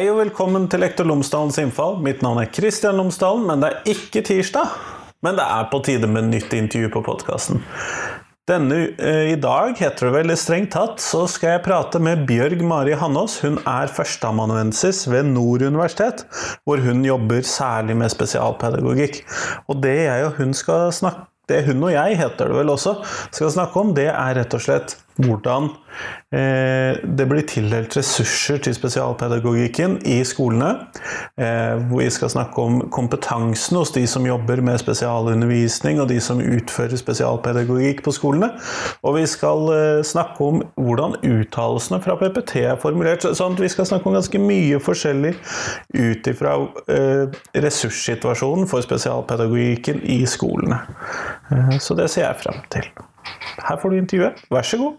Hei og velkommen til Lektor Lomsdalens innfall. Mitt navn er Kristian Lomsdalen, men det er ikke tirsdag. Men det er på tide med nytt intervju på podkasten. Denne eh, I dag, heter det veldig strengt tatt, så skal jeg prate med Bjørg Mari Hannås. Hun er førsteamanuensis ved Nord universitet, hvor hun jobber særlig med spesialpedagogikk. Og det jeg og hun skal snakke det hun og jeg, heter det vel også, skal snakke om, det er rett og slett hvordan eh, det blir tildelt ressurser til spesialpedagogikken i skolene. Eh, vi skal snakke om kompetansen hos de som jobber med spesialundervisning, og de som utfører spesialpedagogikk på skolene. Og vi skal eh, snakke om hvordan uttalelsene fra PPT er formulert. sånn at Vi skal snakke om ganske mye forskjellig ut ifra ressurssituasjonen for spesialpedagogikken i skolene. Så det ser jeg frem til. Her får du intervjuet. Vær så god.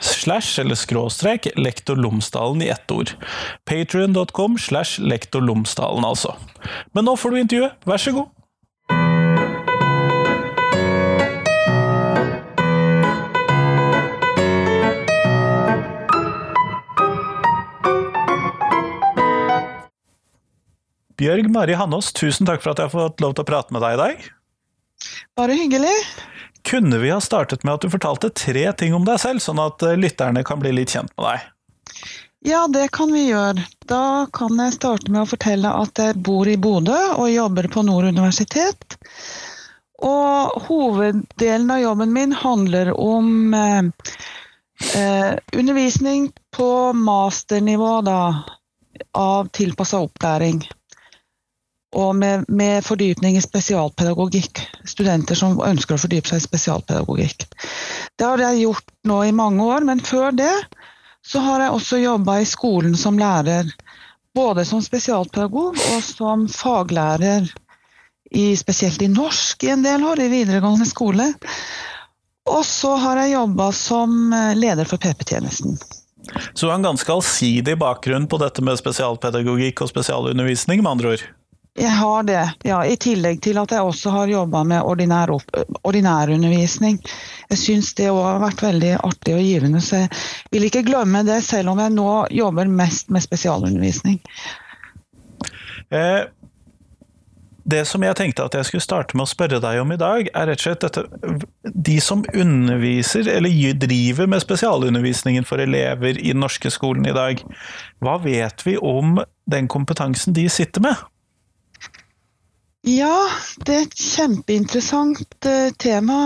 slash eller skråstrek lektor Lomsdalen i ett ord. Patrion.com slash lektor Lomsdalen, altså. Men nå får du intervjuet, vær så god! Bjørg Mari Hannås, tusen takk for at jeg har fått lov til å prate med deg i dag. Bare hyggelig. Kunne vi ha startet med at du fortalte tre ting om deg selv, sånn at eh, lytterne kan bli litt kjent med deg? Ja, det kan vi gjøre. Da kan jeg starte med å fortelle at jeg bor i Bodø og jobber på Nord universitet. Og hoveddelen av jobben min handler om eh, eh, undervisning på masternivå da, av tilpassa opplæring og med, med, fordypning i spesialpedagogikk. Studenter som ønsker å fordype seg i spesialpedagogikk. Det har jeg gjort nå i mange år, men før det så har jeg også jobba i skolen som lærer. Både som spesialpedagog og som faglærer, i, spesielt i norsk i en del år, i videregående skole. Og så har jeg jobba som leder for PP-tjenesten. Så du har en ganske allsidig bakgrunn på dette med spesialpedagogikk og spesialundervisning, med andre ord? Jeg har det, ja. I tillegg til at jeg også har jobba med ordinær, undervisning. Jeg syns det òg har vært veldig artig og givende, så jeg vil ikke glemme det, selv om jeg nå jobber mest med spesialundervisning. Eh, det som jeg tenkte at jeg skulle starte med å spørre deg om i dag, er rett og slett dette De som underviser, eller driver med spesialundervisningen for elever i den norske skolen i dag, hva vet vi om den kompetansen de sitter med? Ja, det er et kjempeinteressant uh, tema.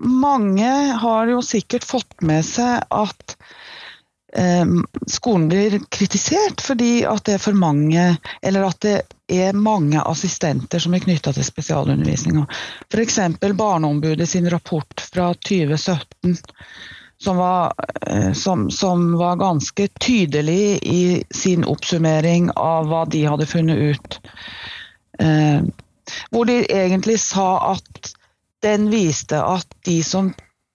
Mange har jo sikkert fått med seg at skolen blir kritisert fordi at det er for mange, eller at det er mange assistenter som er knytta til spesialundervisninga. F.eks. Barneombudet sin rapport fra 2017. Som var, uh, som, som var ganske tydelig i sin oppsummering av hva de hadde funnet ut. Eh, hvor de egentlig sa at den viste at de som,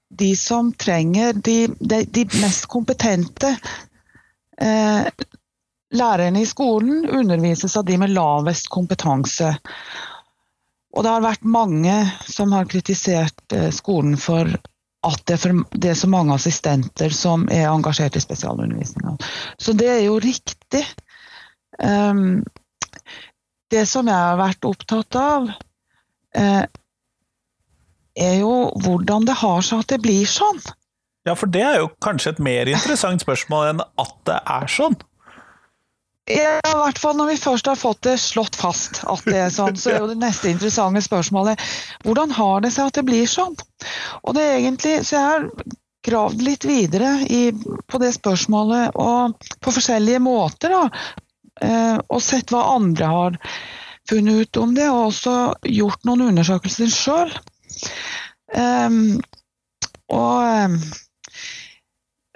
de som trenger de, de, de, mest kompetente eh, lærerne i skolen, undervises av de med lavest kompetanse. Og det har vært mange som har kritisert eh, skolen for at det, for, det, er så mange assistenter som er engasjert i spesialundervisninga. Så det er jo riktig. Um, det som jeg har vært opptatt av, eh, er jo hvordan det har seg at det blir sånn. Ja, for det er jo kanskje et mer interessant spørsmål enn at det er sånn. Ja, i hvert fall når vi først har fått det slått fast at det er sånn, så er jo det neste interessante spørsmålet hvordan har det seg at det blir sånn? Og det er egentlig, Så jeg har gravd litt videre i, på det spørsmålet og på forskjellige måter. da, Og sett hva andre har funnet ut om det, og også gjort noen undersøkelser sjøl. Um, og um,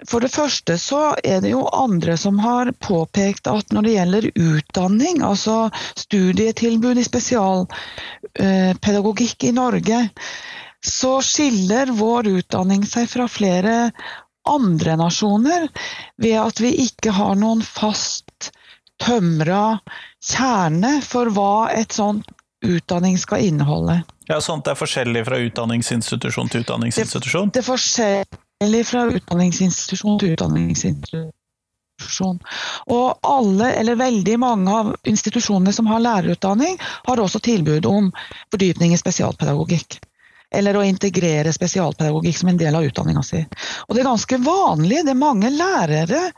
for det første så er det jo andre som har påpekt at når det gjelder utdanning, altså studietilbud i spesialpedagogikk i Norge, så skiller vår utdanning seg fra flere andre nasjoner ved at vi ikke har noen fast tømra kjerne for hva et sånt utdanning skal inneholde. Ja, Sånt er forskjellig fra utdanningsinstitusjon til utdanningsinstitusjon? Det, det er forskjellig fra utdanningsinstitusjon til utdanningsinstitusjon. Og alle, eller veldig mange av institusjonene som har lærerutdanning, har også tilbud om fordypning i spesialpedagogikk eller å integrere spesialpedagogikk som en del av utdanninga si. Og det er ganske vanlig. Det er mange lærere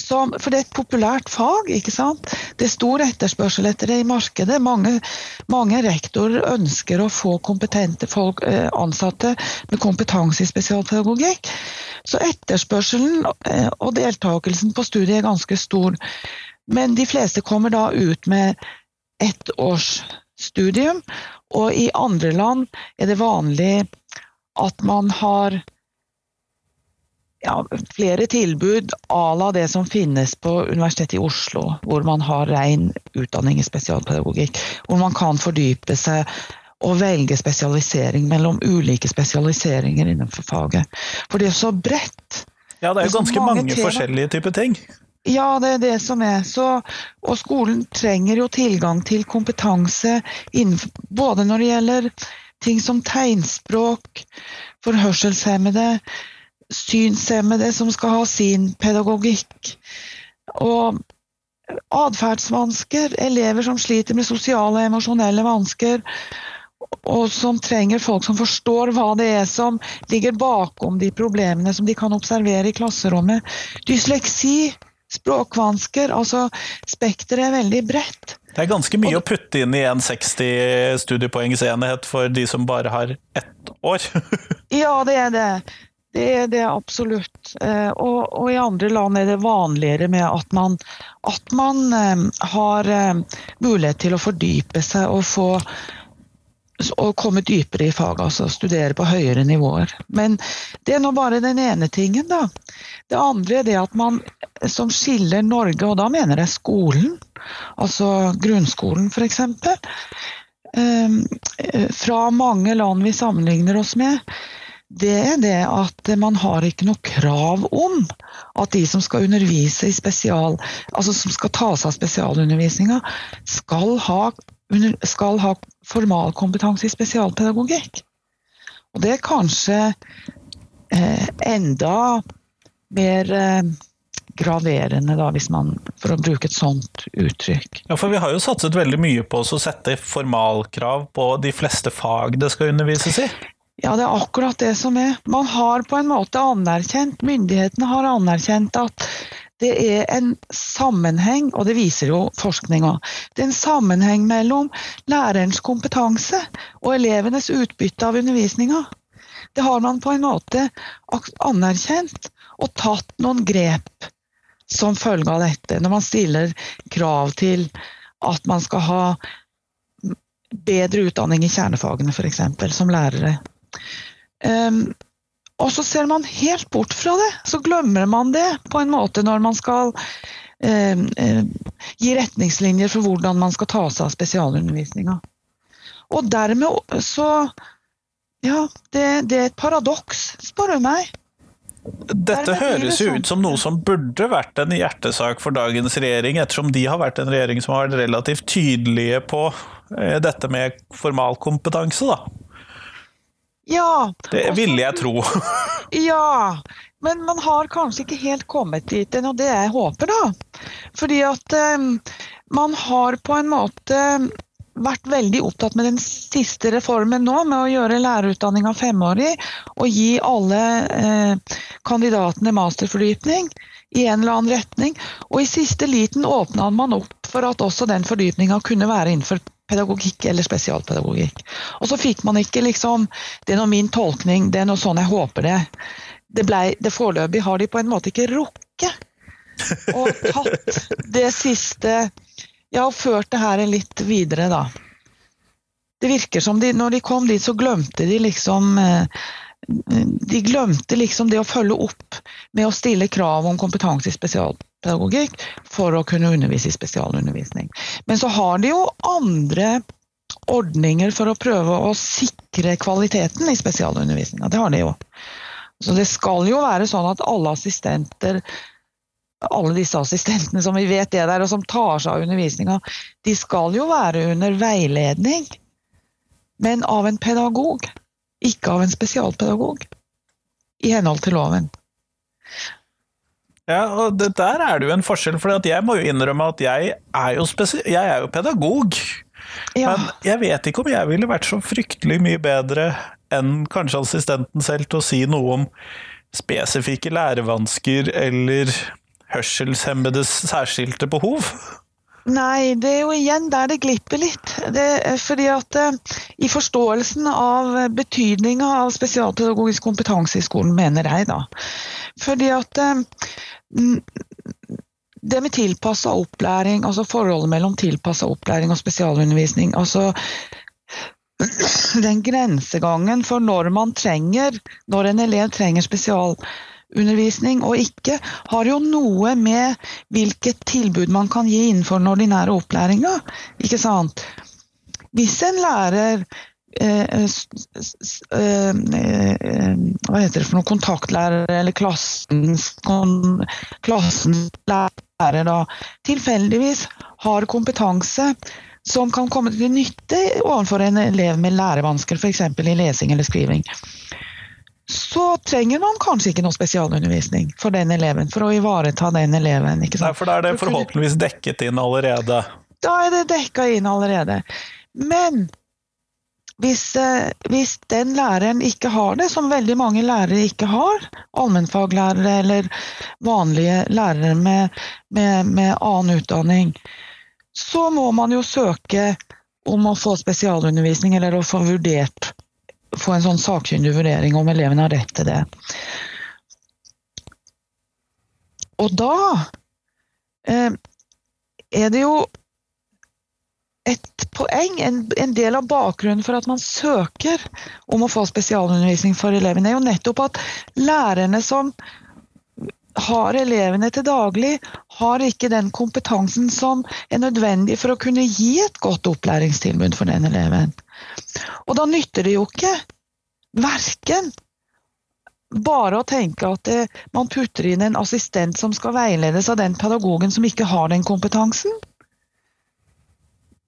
som For det er et populært fag, ikke sant. Det er stor etterspørsel etter det i markedet. Mange, mange rektorer ønsker å få kompetente folk, eh, ansatte med kompetanse i spesialpedagogikk. Så etterspørselen eh, og deltakelsen på studiet er ganske stor. Men de fleste kommer da ut med ett års studium, og i andre land er det vanlig at man har ja, flere tilbud à la det som finnes på Universitetet i Oslo, hvor man har ren utdanning i spesialpedagogikk. Hvor man kan fordype seg og velge spesialisering mellom ulike spesialiseringer innenfor faget. For det er så bredt. Ja, det er jo ganske mange, mange forskjellige typer ting. Ja, det er det som er. Så, og skolen trenger jo tilgang til kompetanse innenfor, både når det gjelder ting som tegnspråk for hørselshemmede, synshemmede som skal ha sin pedagogikk, og atferdsvansker, elever som sliter med sosiale og emosjonelle vansker, og som trenger folk som forstår hva det er som ligger bakom de problemene som de kan observere i klasserommet. Dysleksi, språkvansker. Altså spekteret er veldig bredt. Det er ganske mye og, å putte inn i en 60 studiepoengsenhet for de som bare har ett år. ja, det er det. Det er det absolutt. Eh, og, og, i andre land er det vanligere med at man, at man eh, har eh, mulighet til å fordype seg og få og komme dypere i faget, altså studere på høyere nivåer. Men det er nå bare den ene tingen, da. Det andre er det at man som skiller Norge, og da mener jeg skolen, altså grunnskolen f.eks., ehm, fra mange land vi sammenligner oss med, det er det at man har ikke noe krav om at de som skal undervise i spesial, altså som skal ta seg av spesialundervisninga, skal ha skal ha formalkompetanse i spesialpedagogikk. Og det er kanskje eh, enda mer eh, graverende, da, hvis man, for å bruke et sånt uttrykk. Ja, for vi har jo satset veldig mye på å sette formalkrav på de fleste fag det skal undervises i. Ja, det er akkurat det som er. Man har på en måte anerkjent, myndighetene har anerkjent at det er en sammenheng, og det viser jo forskninga, det er en sammenheng mellom lærerens kompetanse og elevenes utbytte av undervisninga. Det har man på en måte anerkjent og tatt noen grep som følge av dette, når man stiller krav til at man skal ha bedre utdanning i kjernefagene, f.eks., som lærere. Um, og så ser man helt bort fra det. Så glemmer man det på en måte når man skal eh, eh, gi retningslinjer for hvordan man skal ta seg av spesialundervisninga. Og dermed så Ja, det, det er et paradoks, spør du meg. Dette høres jo ut som noe som burde vært en hjertesak for dagens regjering, ettersom de har vært en regjering som har vært relativt tydelige på eh, dette med formalkompetanse, da. Ja. Det ville jeg tro. ja, men man har kanskje ikke helt kommet dit ennå, det jeg håper, da. Fordi at eh, man har på en måte vært veldig opptatt med den siste reformen nå, med å gjøre lærerutdanninga femårig og gi alle eh, kandidatene masterfordypning i en eller annen retning. Og i siste liten åpna man opp for at også den fordypninga kunne være innenfor pedagogikk eller spesialpedagogikk. Og så fikk man ikke liksom Det er nå min tolkning, det er nå sånn jeg håper det. Det, ble, det Foreløpig har de på en måte ikke rukket å tatt det siste Ja, og ført det her litt videre, da. Det virker som de, når de kom dit, så glemte de liksom eh, de glemte liksom det å følge opp med å stille krav om kompetanse i spesialpedagogikk for å kunne undervise i spesialundervisning. Men så har de jo andre ordninger for å prøve å sikre kvaliteten i spesialundervisninga. Det har de jo. Så det skal jo være sånn at alle assistenter alle disse assistentene som vi vet er der, og som tar seg av undervisninga, de skal jo være under veiledning, men av en pedagog ikke av en spesialpedagog. I henhold til loven. Ja, og det, der er det jo en forskjell, for jeg må jo innrømme at jeg er jo, jeg er jo pedagog. Ja. Men jeg vet ikke om jeg ville vært så fryktelig mye bedre enn kanskje assistenten selv til å si noe om spesifikke lærevansker eller hørselshemmedes særskilte behov. Nei, det er jo igjen der det glipper litt. Det fordi at uh, I forståelsen av betydninga av spesialpedagogisk kompetanse i skolen, mener jeg, da. Fordi at uh, det med tilpassa opplæring, altså forholdet mellom tilpassa opplæring og spesialundervisning altså den grensegangen for når man trenger, når en elev trenger spesialundervisning og ikke, har jo noe med hvilket tilbud man kan gi innenfor den ordinære opplæringa. Ikke sant? Hvis en lærer hva heter det for noe, kontaktlærer eller klassens, klassens lærer da, tilfeldigvis har kompetanse som kan komme til nytte overfor en elev med lærevansker, f.eks. i lesing eller skriving så trenger man kanskje ikke noe spesialundervisning for den eleven, for å ivareta den eleven. Ikke sant? Nei, for da er det forhåpentligvis dekket inn allerede? Da er det dekka inn allerede. Men hvis, eh, hvis, den læreren ikke har det, som veldig mange lærere ikke har, allmennfaglærere eller vanlige lærere med, med, med annen utdanning, så må man jo søke om å få spesialundervisning eller å få vurdert få en sånn sakkyndig vurdering om eleven har rett til det. Og da eh, er det jo et poeng, en, en, del av bakgrunnen for at man søker om å få spesialundervisning for elevene, er jo nettopp at lærerne som har elevene til daglig, har ikke den kompetansen som er nødvendig for å kunne gi et godt opplæringstilbud for den eleven. Og da nytter det jo ikke verken bare å tenke at det, man putter inn en assistent som skal veiledes av den pedagogen som ikke har den kompetansen.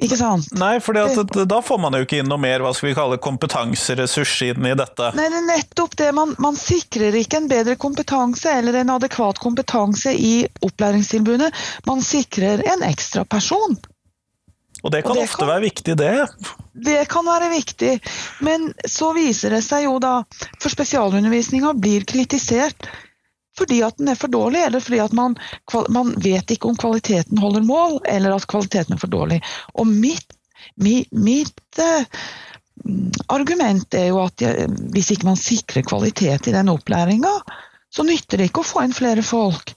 Ikke sant? Nei, for da får man jo ikke inn noe mer hva skal vi kalle kompetanseressurs inn i dette. Nei, det er nettopp det. Man, man, sikrer ikke en bedre kompetanse eller en adekvat kompetanse i opplæringstilbudet. Man sikrer en ekstra person. Og det kan og det ofte kan, være viktig, det. Det kan være viktig, men så viser det seg jo da For spesialundervisninga blir kritisert fordi at den er for dårlig, eller fordi at man, man, vet ikke om kvaliteten holder mål, eller at kvaliteten er for dårlig. Og mitt, mi, mitt eh, argument er jo at jeg, hvis ikke man sikrer kvalitet i den opplæringa, så nytter det ikke å få inn flere folk.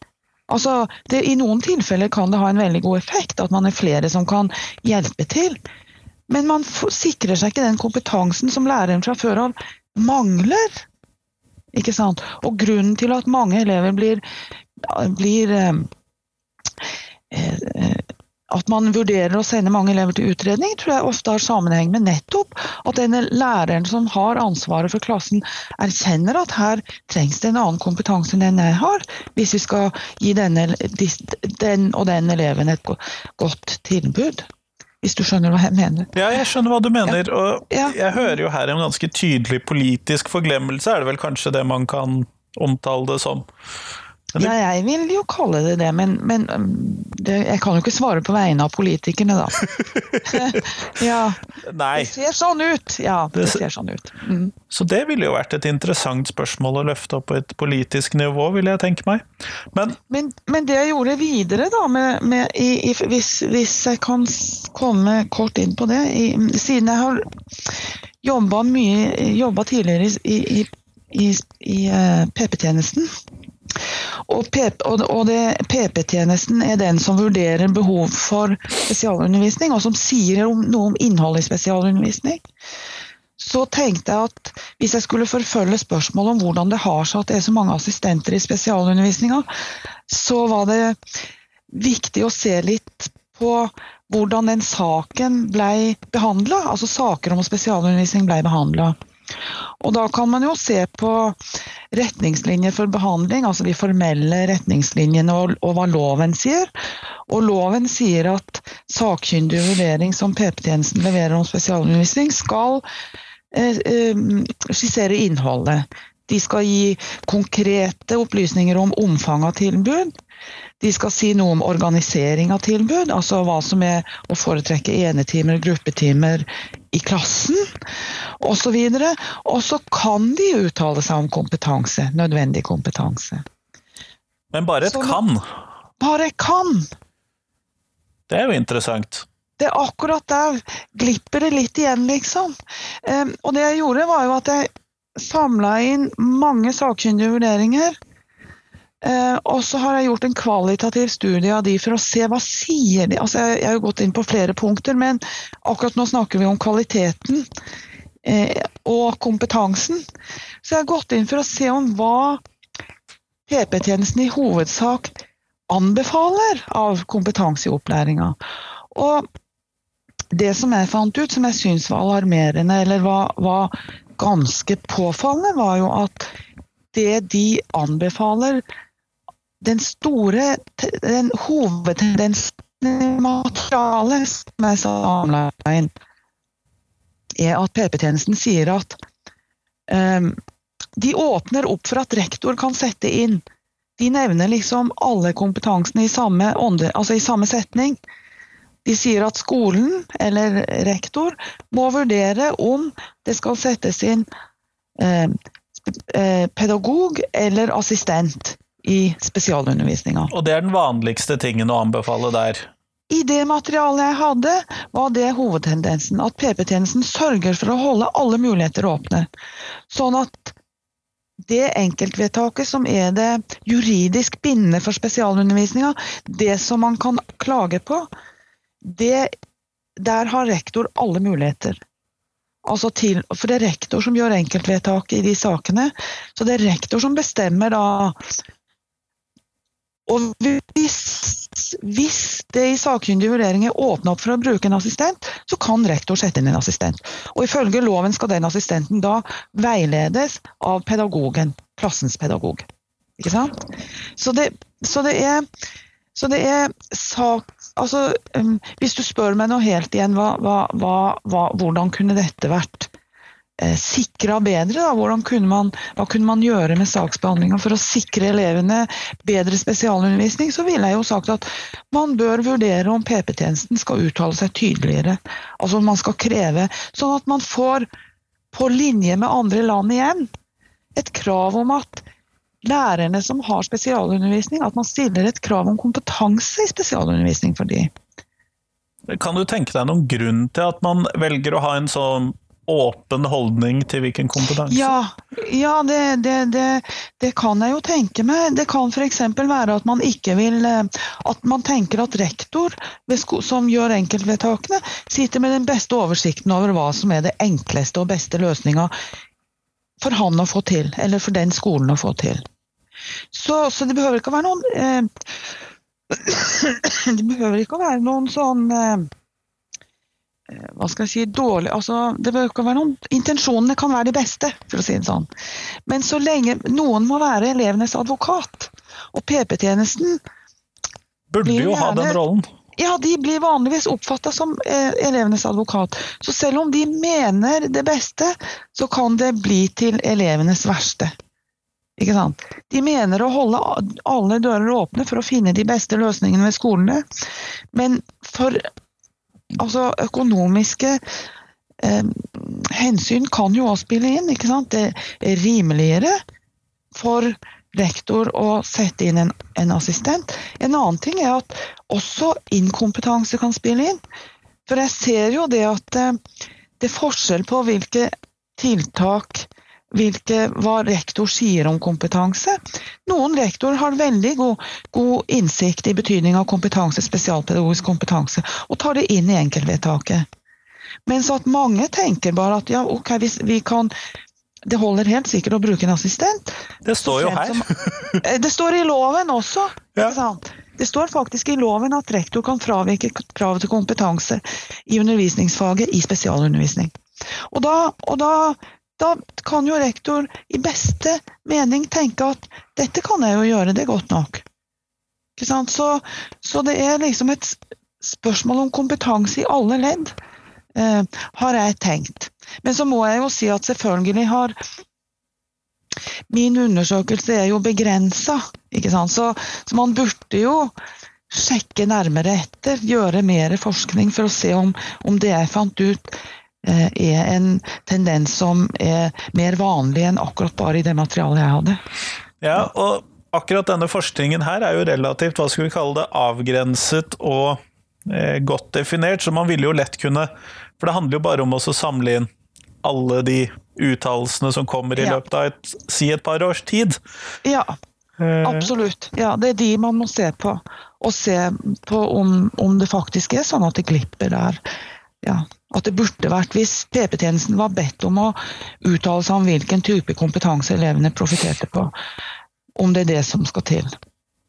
Altså, det, I noen tilfeller kan det ha en veldig god effekt at man er flere som kan hjelpe til. Men man sikrer seg ikke den kompetansen som læreren fra før av mangler. Ikke sant? Og grunnen til at mange elever blir, blir eh, eh, at man vurderer å sende mange elever til utredning, tror jeg ofte har sammenheng med nettopp at denne læreren som har ansvaret for klassen, erkjenner at her trengs det en annen kompetanse enn den jeg har, hvis vi skal gi denne, den og den eleven et godt tilbud. Hvis du skjønner hva jeg mener? Ja, jeg skjønner hva du mener. Og jeg hører jo her en ganske tydelig politisk forglemmelse, er det vel kanskje det man kan omtale det som? Ja, jeg vil jo kalle det det, men, men um, det, jeg kan jo ikke svare på vegne av politikerne, da. ja. Nei. Det ser sånn ut! Ja, det ser sånn ut. Mm. Så det ville jo vært et interessant spørsmål å løfte opp på et politisk nivå, vil jeg tenke meg. Men, men, men det jeg gjorde videre, da, med, med, i, i, hvis, hvis, jeg kan komme kort inn på det i, Siden jeg har jobba mye Jobba tidligere i, i, i, i uh, PP-tjenesten og, PP-tjenesten er den som vurderer behov for spesialundervisning, og som sier noe om innholdet i spesialundervisning. Så tenkte jeg at hvis jeg skulle forfølge spørsmålet om hvordan det har seg at det er så mange assistenter i spesialundervisninga, så var det viktig å se litt på hvordan den saken ble behandla. Altså saker om spesialundervisning ble behandla. Og da kan man jo se på retningslinjer for behandling, altså de formelle retningslinjene og, og hva loven sier. Og loven sier at sakkyndig vurdering som PP-tjenesten leverer om spesialundervisning, skal eh, eh, skissere innholdet. De skal gi konkrete opplysninger om omfanget av tilbud. De skal si noe om organisering av tilbud, altså hva som er å foretrekke enetimer, gruppetimer i klassen osv. Og så kan de uttale seg om kompetanse, nødvendig kompetanse. Men bare et så, kan? Bare kan! Det er jo interessant. Det er akkurat der glipper det litt igjen, liksom. Um, og det jeg gjorde, var jo at jeg samla inn mange sakkyndige vurderinger og så har jeg gjort en kvalitativ studie av de for å se hva sier de altså jeg, jeg har jo gått inn på flere punkter, men akkurat nå snakker vi om kvaliteten eh, og kompetansen. Så jeg har gått inn for å se om hva PP-tjenesten i hovedsak anbefaler av kompetanse i opplæringa. Og det som jeg fant ut, som jeg syns var alarmerende, eller var, var ganske påfallende, var jo at det de anbefaler den store den hovedtendensen i materialet som er samla er at PP-tjenesten sier at um, de åpner opp for at rektor kan sette inn De nevner liksom alle kompetansene i samme, ånde, altså i samme setning. De sier at skolen, eller rektor, må vurdere om det skal settes inn eh, pedagog eller assistent i spesialundervisninga. Og det er den vanligste tingen å anbefale der? I det materialet jeg hadde, var det hovedtendensen. At PP-tjenesten sørger for å holde alle muligheter åpne. Sånn at det enkeltvedtaket som er det juridisk bindende for spesialundervisninga, det som man kan klage på, det, der har rektor alle muligheter. Altså til, for det er rektor som gjør enkeltvedtaket i de sakene. Så det er rektor som bestemmer da og hvis, hvis det i sakkyndige vurderinger åpner opp for å bruke en assistent, så kan rektor sette inn en assistent. Og ifølge loven skal den assistenten da veiledes av pedagogen, klassens pedagog. Ikke sant? Så det, så det er, så det er sak Altså, um, hvis du spør meg noe helt igjen, hva, hva, hva, hvordan kunne dette vært sikra bedre? Da? Hvordan kunne man, hva kunne man gjøre med saksbehandlinga for å sikre elevene bedre spesialundervisning? Så ville jeg jo sagt at man bør vurdere om PP-tjenesten skal uttale seg tydeligere. Altså man skal kreve, sånn at man får, på linje med andre land igjen, et krav om at lærerne som har spesialundervisning, at man stiller et krav om kompetanse i spesialundervisning for de. Kan du tenke deg noen grunn til at man velger å ha en sånn åpen holdning til hvilken kompetanse? Ja, ja det, det, det, det, kan jeg jo tenke meg. Det kan f.eks. være at man ikke vil eh, At man tenker at rektor, som gjør enkeltvedtakene, sitter med den beste oversikten over hva som er det enkleste og beste løsninga for han å få til, eller for den skolen å få til. Så, så det behøver ikke å være noen eh, Det behøver ikke å være noen sånn eh, hva skal jeg si, dårlig altså, det kan være noen, Intensjonene kan være de beste, for å si det sånn. Men så lenge noen må være elevenes advokat. Og PP-tjenesten Burde jo gjerne, ha den rollen. Ja, de blir vanligvis oppfatta som eh, elevenes advokat. Så selv om de mener det beste, så kan det bli til elevenes verste. Ikke sant? De mener å holde alle dører åpne for å finne de beste løsningene ved skolene. Men for altså, økonomiske eh, hensyn kan jo også spille inn. Ikke sant? Det er rimeligere for rektor å sette inn en, en assistent. En annen ting er at også inkompetanse kan spille inn. For jeg ser jo det at eh, det er forskjell på hvilke tiltak hvilke, hva rektor sier om kompetanse. Noen rektorer har veldig god, god innsikt i betydning av kompetanse, spesialpedagogisk kompetanse, og tar det inn i enkeltvedtaket. Mens at mange tenker bare at ja, ok, vi, vi kan det holder helt sikkert å bruke en assistent. Det står jo her. Som, det står i loven også. Ja. Det står faktisk i loven at rektor kan fravike kravet til kompetanse i undervisningsfaget i spesialundervisning. Og da, og da da kan jo rektor i beste mening tenke at dette kan jeg jo gjøre, det godt nok. Så, så, det er liksom et spørsmål om kompetanse i alle ledd, eh, har jeg tenkt. Men så må jeg jo si at selvfølgelig har Min undersøkelse er jo begrensa, så, så man burde jo sjekke nærmere etter, gjøre mer forskning for å se om, om det jeg fant ut, er en tendens som er mer vanlig enn akkurat bare i det materialet jeg hadde. Ja, og akkurat denne forskningen her er jo relativt hva skal vi kalle det, avgrenset og eh, godt definert, så man ville jo lett kunne For det handler jo bare om å samle inn alle de uttalelsene som kommer i løpet av et, si et par års tid. Ja, eh. absolutt. Ja, det er de man må se på. Og se på om, om det faktisk er sånn at det glipper der. Ja, at det burde vært hvis PP-tjenesten var bedt om å uttale seg om hvilken type kompetanse elevene profitterte på. Om det er det som skal til.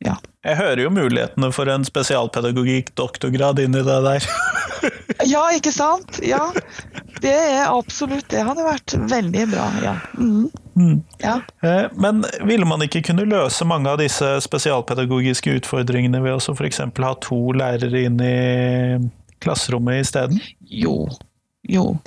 Ja. Jeg hører jo mulighetene for en spesialpedagogikk-doktorgrad inni det der. ja, ikke sant? Ja. Det er absolutt Det hadde vært veldig bra, ja. Mm. Mm. ja. Eh, men ville man ikke kunne løse mange av disse spesialpedagogiske utfordringene ved å f.eks. ha to lærere inn i klasserommet isteden? Jo. Jo.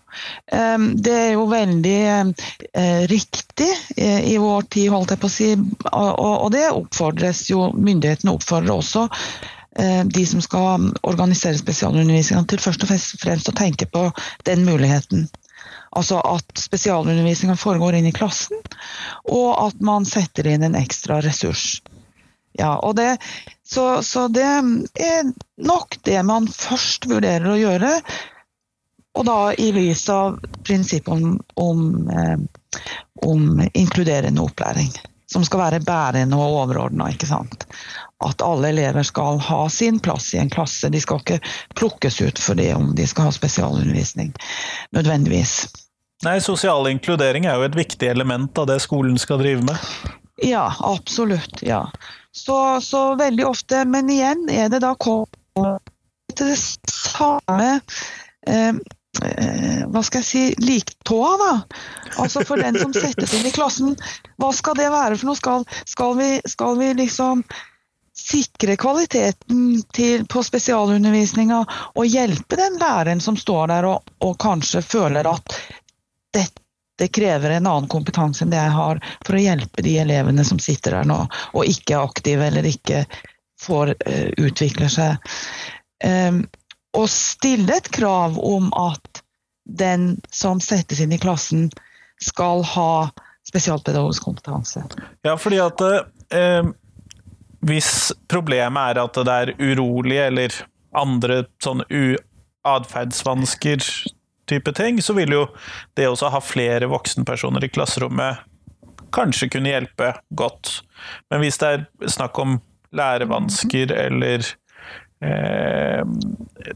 Det er jo veldig eh, riktig i vår tid, holdt jeg på å si. Og det oppfordres jo, myndighetene oppfordrer også eh, de som skal organisere spesialundervisninga til først og fremst å tenke på den muligheten. Altså at spesialundervisninga foregår inn i klassen, og at man setter inn en ekstra ressurs. Ja, og det, så, så, det er nok det man først vurderer å gjøre. Og da i lys av prinsippet om, om, eh, om, inkluderende opplæring. Som skal være bærende og overordna. At alle elever skal ha sin plass i en klasse. De skal ikke plukkes ut for det om de skal ha spesialundervisning. Nødvendigvis. Nei, Sosial inkludering er jo et viktig element av det skolen skal drive med. Ja, absolutt. ja. Så, så, veldig ofte, men igjen er det da til det samme eh, eh, hva skal jeg si, liktåa, da. Altså for den som settes inn i klassen. Hva skal det være for noe? Skal, skal, vi, skal vi, liksom sikre kvaliteten til, på spesialundervisninga og hjelpe den læreren som står der og, og kanskje føler at dette det krever en annen kompetanse enn det jeg har for å hjelpe de elevene som sitter der nå og ikke er aktive eller ikke får uh, utvikle seg. Um, og stille et krav om at den som settes inn i klassen, skal ha spesialpedagogisk kompetanse. Ja, fordi at uh, hvis problemet er at det er urolig eller andre sånne atferdsvansker type ting, så vil jo det å ha flere voksenpersoner i klasserommet kanskje kunne hjelpe godt. Men hvis det er snakk om lærevansker eller eh,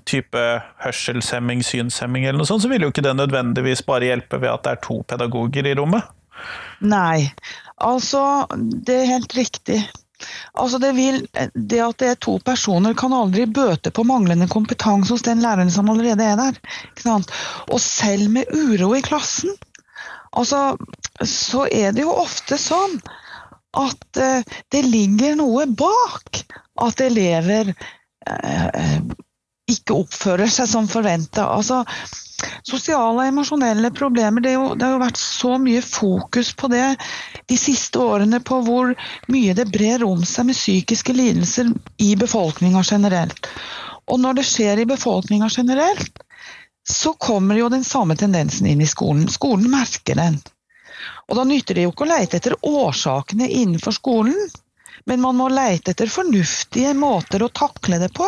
type hørselshemming, synshemming eller noe sånt, så vil jo ikke det nødvendigvis bare hjelpe ved at det er to pedagoger i rommet. Nei, altså det er helt riktig. Altså det, vil, det, at det er to personer, kan aldri bøte på manglende kompetanse hos den læreren som allerede er der. Og selv med uro i klassen, altså, så er det jo ofte sånn at uh, det ligger noe bak at elever uh, ikke oppfører seg som forventa. Altså, sosiale og emosjonelle problemer, det, jo, det, har jo vært så mye fokus på det de siste årene på hvor mye det brer om seg med psykiske lidelser i befolkninga generelt. Og når det skjer i befolkninga generelt, så kommer jo den samme tendensen inn i skolen. Skolen merker den. Og da nytter det jo ikke å leite etter årsakene innenfor skolen, men man må leite etter fornuftige måter å takle det på.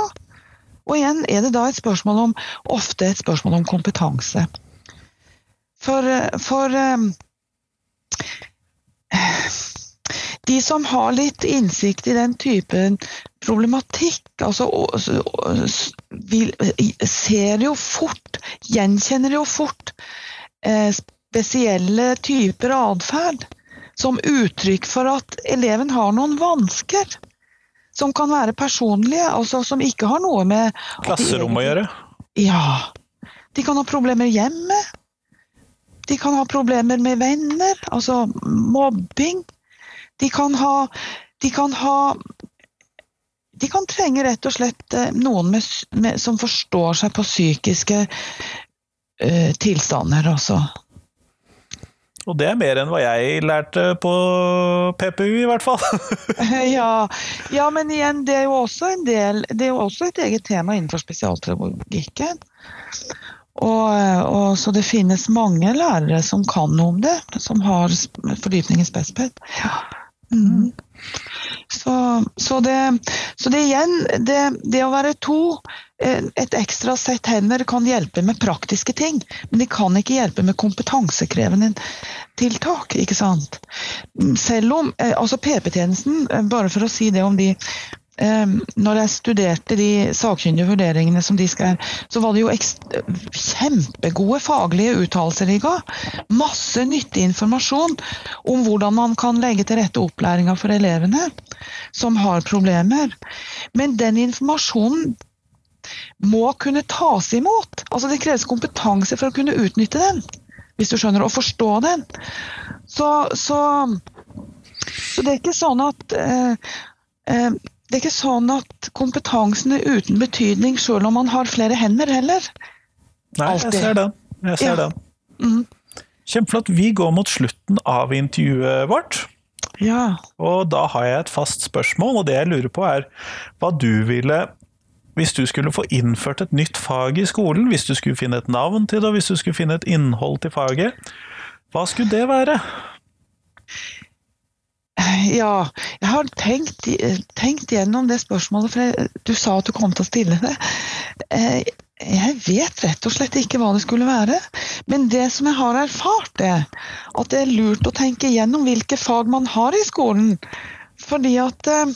Og igjen er det da et spørsmål om, ofte et spørsmål om kompetanse. For, for de som har litt innsikt i den typen problematikk, altså, ser jo fort, gjenkjenner jo fort eh, spesielle typer atferd som uttrykk for at eleven har noen vansker. Som kan være personlige, altså som ikke har noe med Klasserom å gjøre? Ja. De kan ha problemer hjemme. De kan ha problemer med venner, altså mobbing. De kan ha De kan, ha, de kan trenge rett og slett eh, noen med, med, som forstår seg på psykiske uh, tilstander, altså. Og det er mer enn hva jeg lærte på PPU, i hvert fall. ja, ja, men igjen, det er jo også en del Det er jo også et eget tema innenfor spesialpedagogikken. Og, og, så det finnes mange lærere som kan noe om det, som har fordypning i spesped. Ja. Mm. Så, så, det, så, det, igjen, det, det, å være to, eh, et ekstra sett hender, kan hjelpe med praktiske ting. Men de kan ikke hjelpe med kompetansekrevende tiltak. ikke sant? Selv om eh, altså PP-tjenesten, eh, bare for å si det om de når jeg studerte de sakkyndige vurderingene som de skrev, så var det jo kjempegode faglige uttalelser de ga. Masse nyttig informasjon om hvordan man kan legge til rette opplæringa for elevene som har problemer. Men den informasjonen må kunne tas imot. Altså Det kreves kompetanse for å kunne utnytte den, hvis du skjønner, og forstå den. Så, så, så det er ikke sånn at eh, eh, det er ikke sånn at kompetansen er uten betydning selv om man har flere hender, heller. Nei, Altid. jeg ser den. Jeg ser ja. den. Mm. Kjempeflott. Vi går mot slutten av intervjuet vårt. Ja. Og da har jeg et fast spørsmål, og det jeg lurer på er hva du ville Hvis du skulle få innført et nytt fag i skolen, hvis du skulle finne et navn til det, og hvis du skulle finne et innhold til faget, hva skulle det være? Ja, jeg har tenkt, tenkt gjennom det spørsmålet, for du sa at du kom til å stille det. Eh, jeg vet rett og slett ikke hva det skulle være. Men det som jeg har erfart, er at det er lurt å tenke gjennom hvilke fag man har i skolen. Fordi at eh,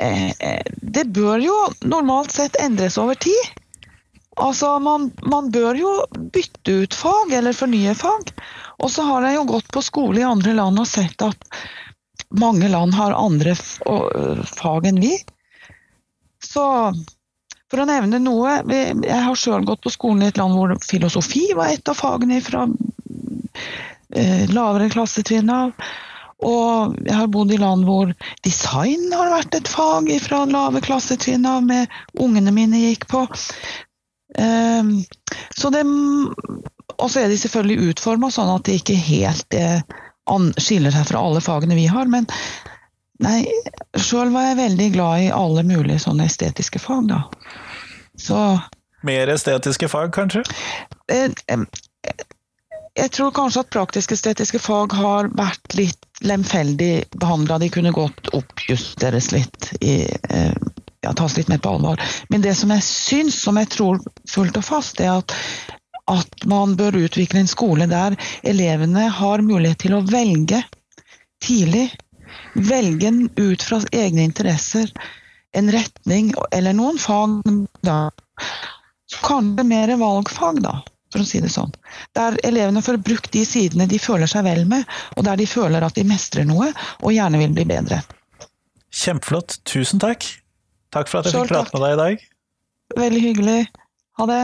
eh, det bør jo normalt sett endres over tid. Altså, man, man bør jo bytte ut fag, eller fornye fag. Og så har jeg jo gått på skole i andre land og sett at mange land har andre fag enn vi. Så for å nevne noe Jeg har sjøl gått på skolen i et land hvor filosofi var et av fagene fra eh, lavere klassetrinn av. Og jeg har bodd i land hvor design har vært et fag fra lave klassetrinn av, med ungene mine gikk på. Um, så det Og så er de selvfølgelig utforma sånn at det ikke helt er skiller seg fra alle fagene vi har. Men nei, sjøl var jeg veldig glad i alle mulige sånne estetiske fag, da. Så Mer estetiske fag, kanskje? Eh, jeg tror kanskje at praktisk-estetiske fag har vært litt lemfeldig behandla. De kunne godt oppjusteres litt. I, eh, ja, tas litt mer på alvor. Men det som jeg syns, som jeg tror fullt og fast, er at at man bør utvikle en skole der elevene har mulighet til å velge tidlig. Velge ut fra egne interesser en retning eller noen fag. da. Kanskje mer valgfag, da, for å si det sånn. Der elevene får brukt de sidene de føler seg vel med, og der de føler at de mestrer noe og gjerne vil bli bedre. Kjempeflott. Tusen takk. Takk for at jeg fikk prate med deg i dag. Veldig hyggelig. Ha det.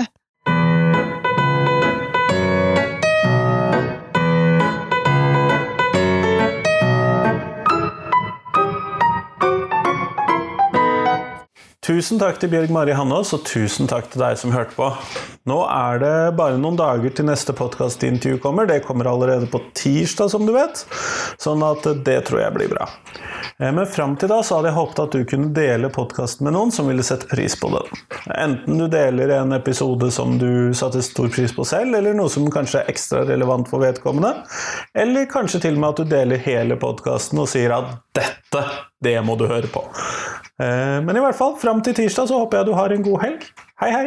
Tusen takk til Bjørg Mari Hannås, og tusen takk til deg som hørte på. Nå er det bare noen dager til neste podkastintervju kommer. Det kommer allerede på tirsdag, som du vet. Sånn at det tror jeg blir bra. Eh, men fram til da så hadde jeg håpet at du kunne dele podkasten med noen som ville sette pris på den. Enten du deler en episode som du satte stor pris på selv, eller noe som kanskje er ekstra relevant for vedkommende. Eller kanskje til og med at du deler hele podkasten og sier at 'dette, det må du høre på'. Eh, men i hvert fall, fram til tirsdag så håper jeg du har en god helg. Hei, hei!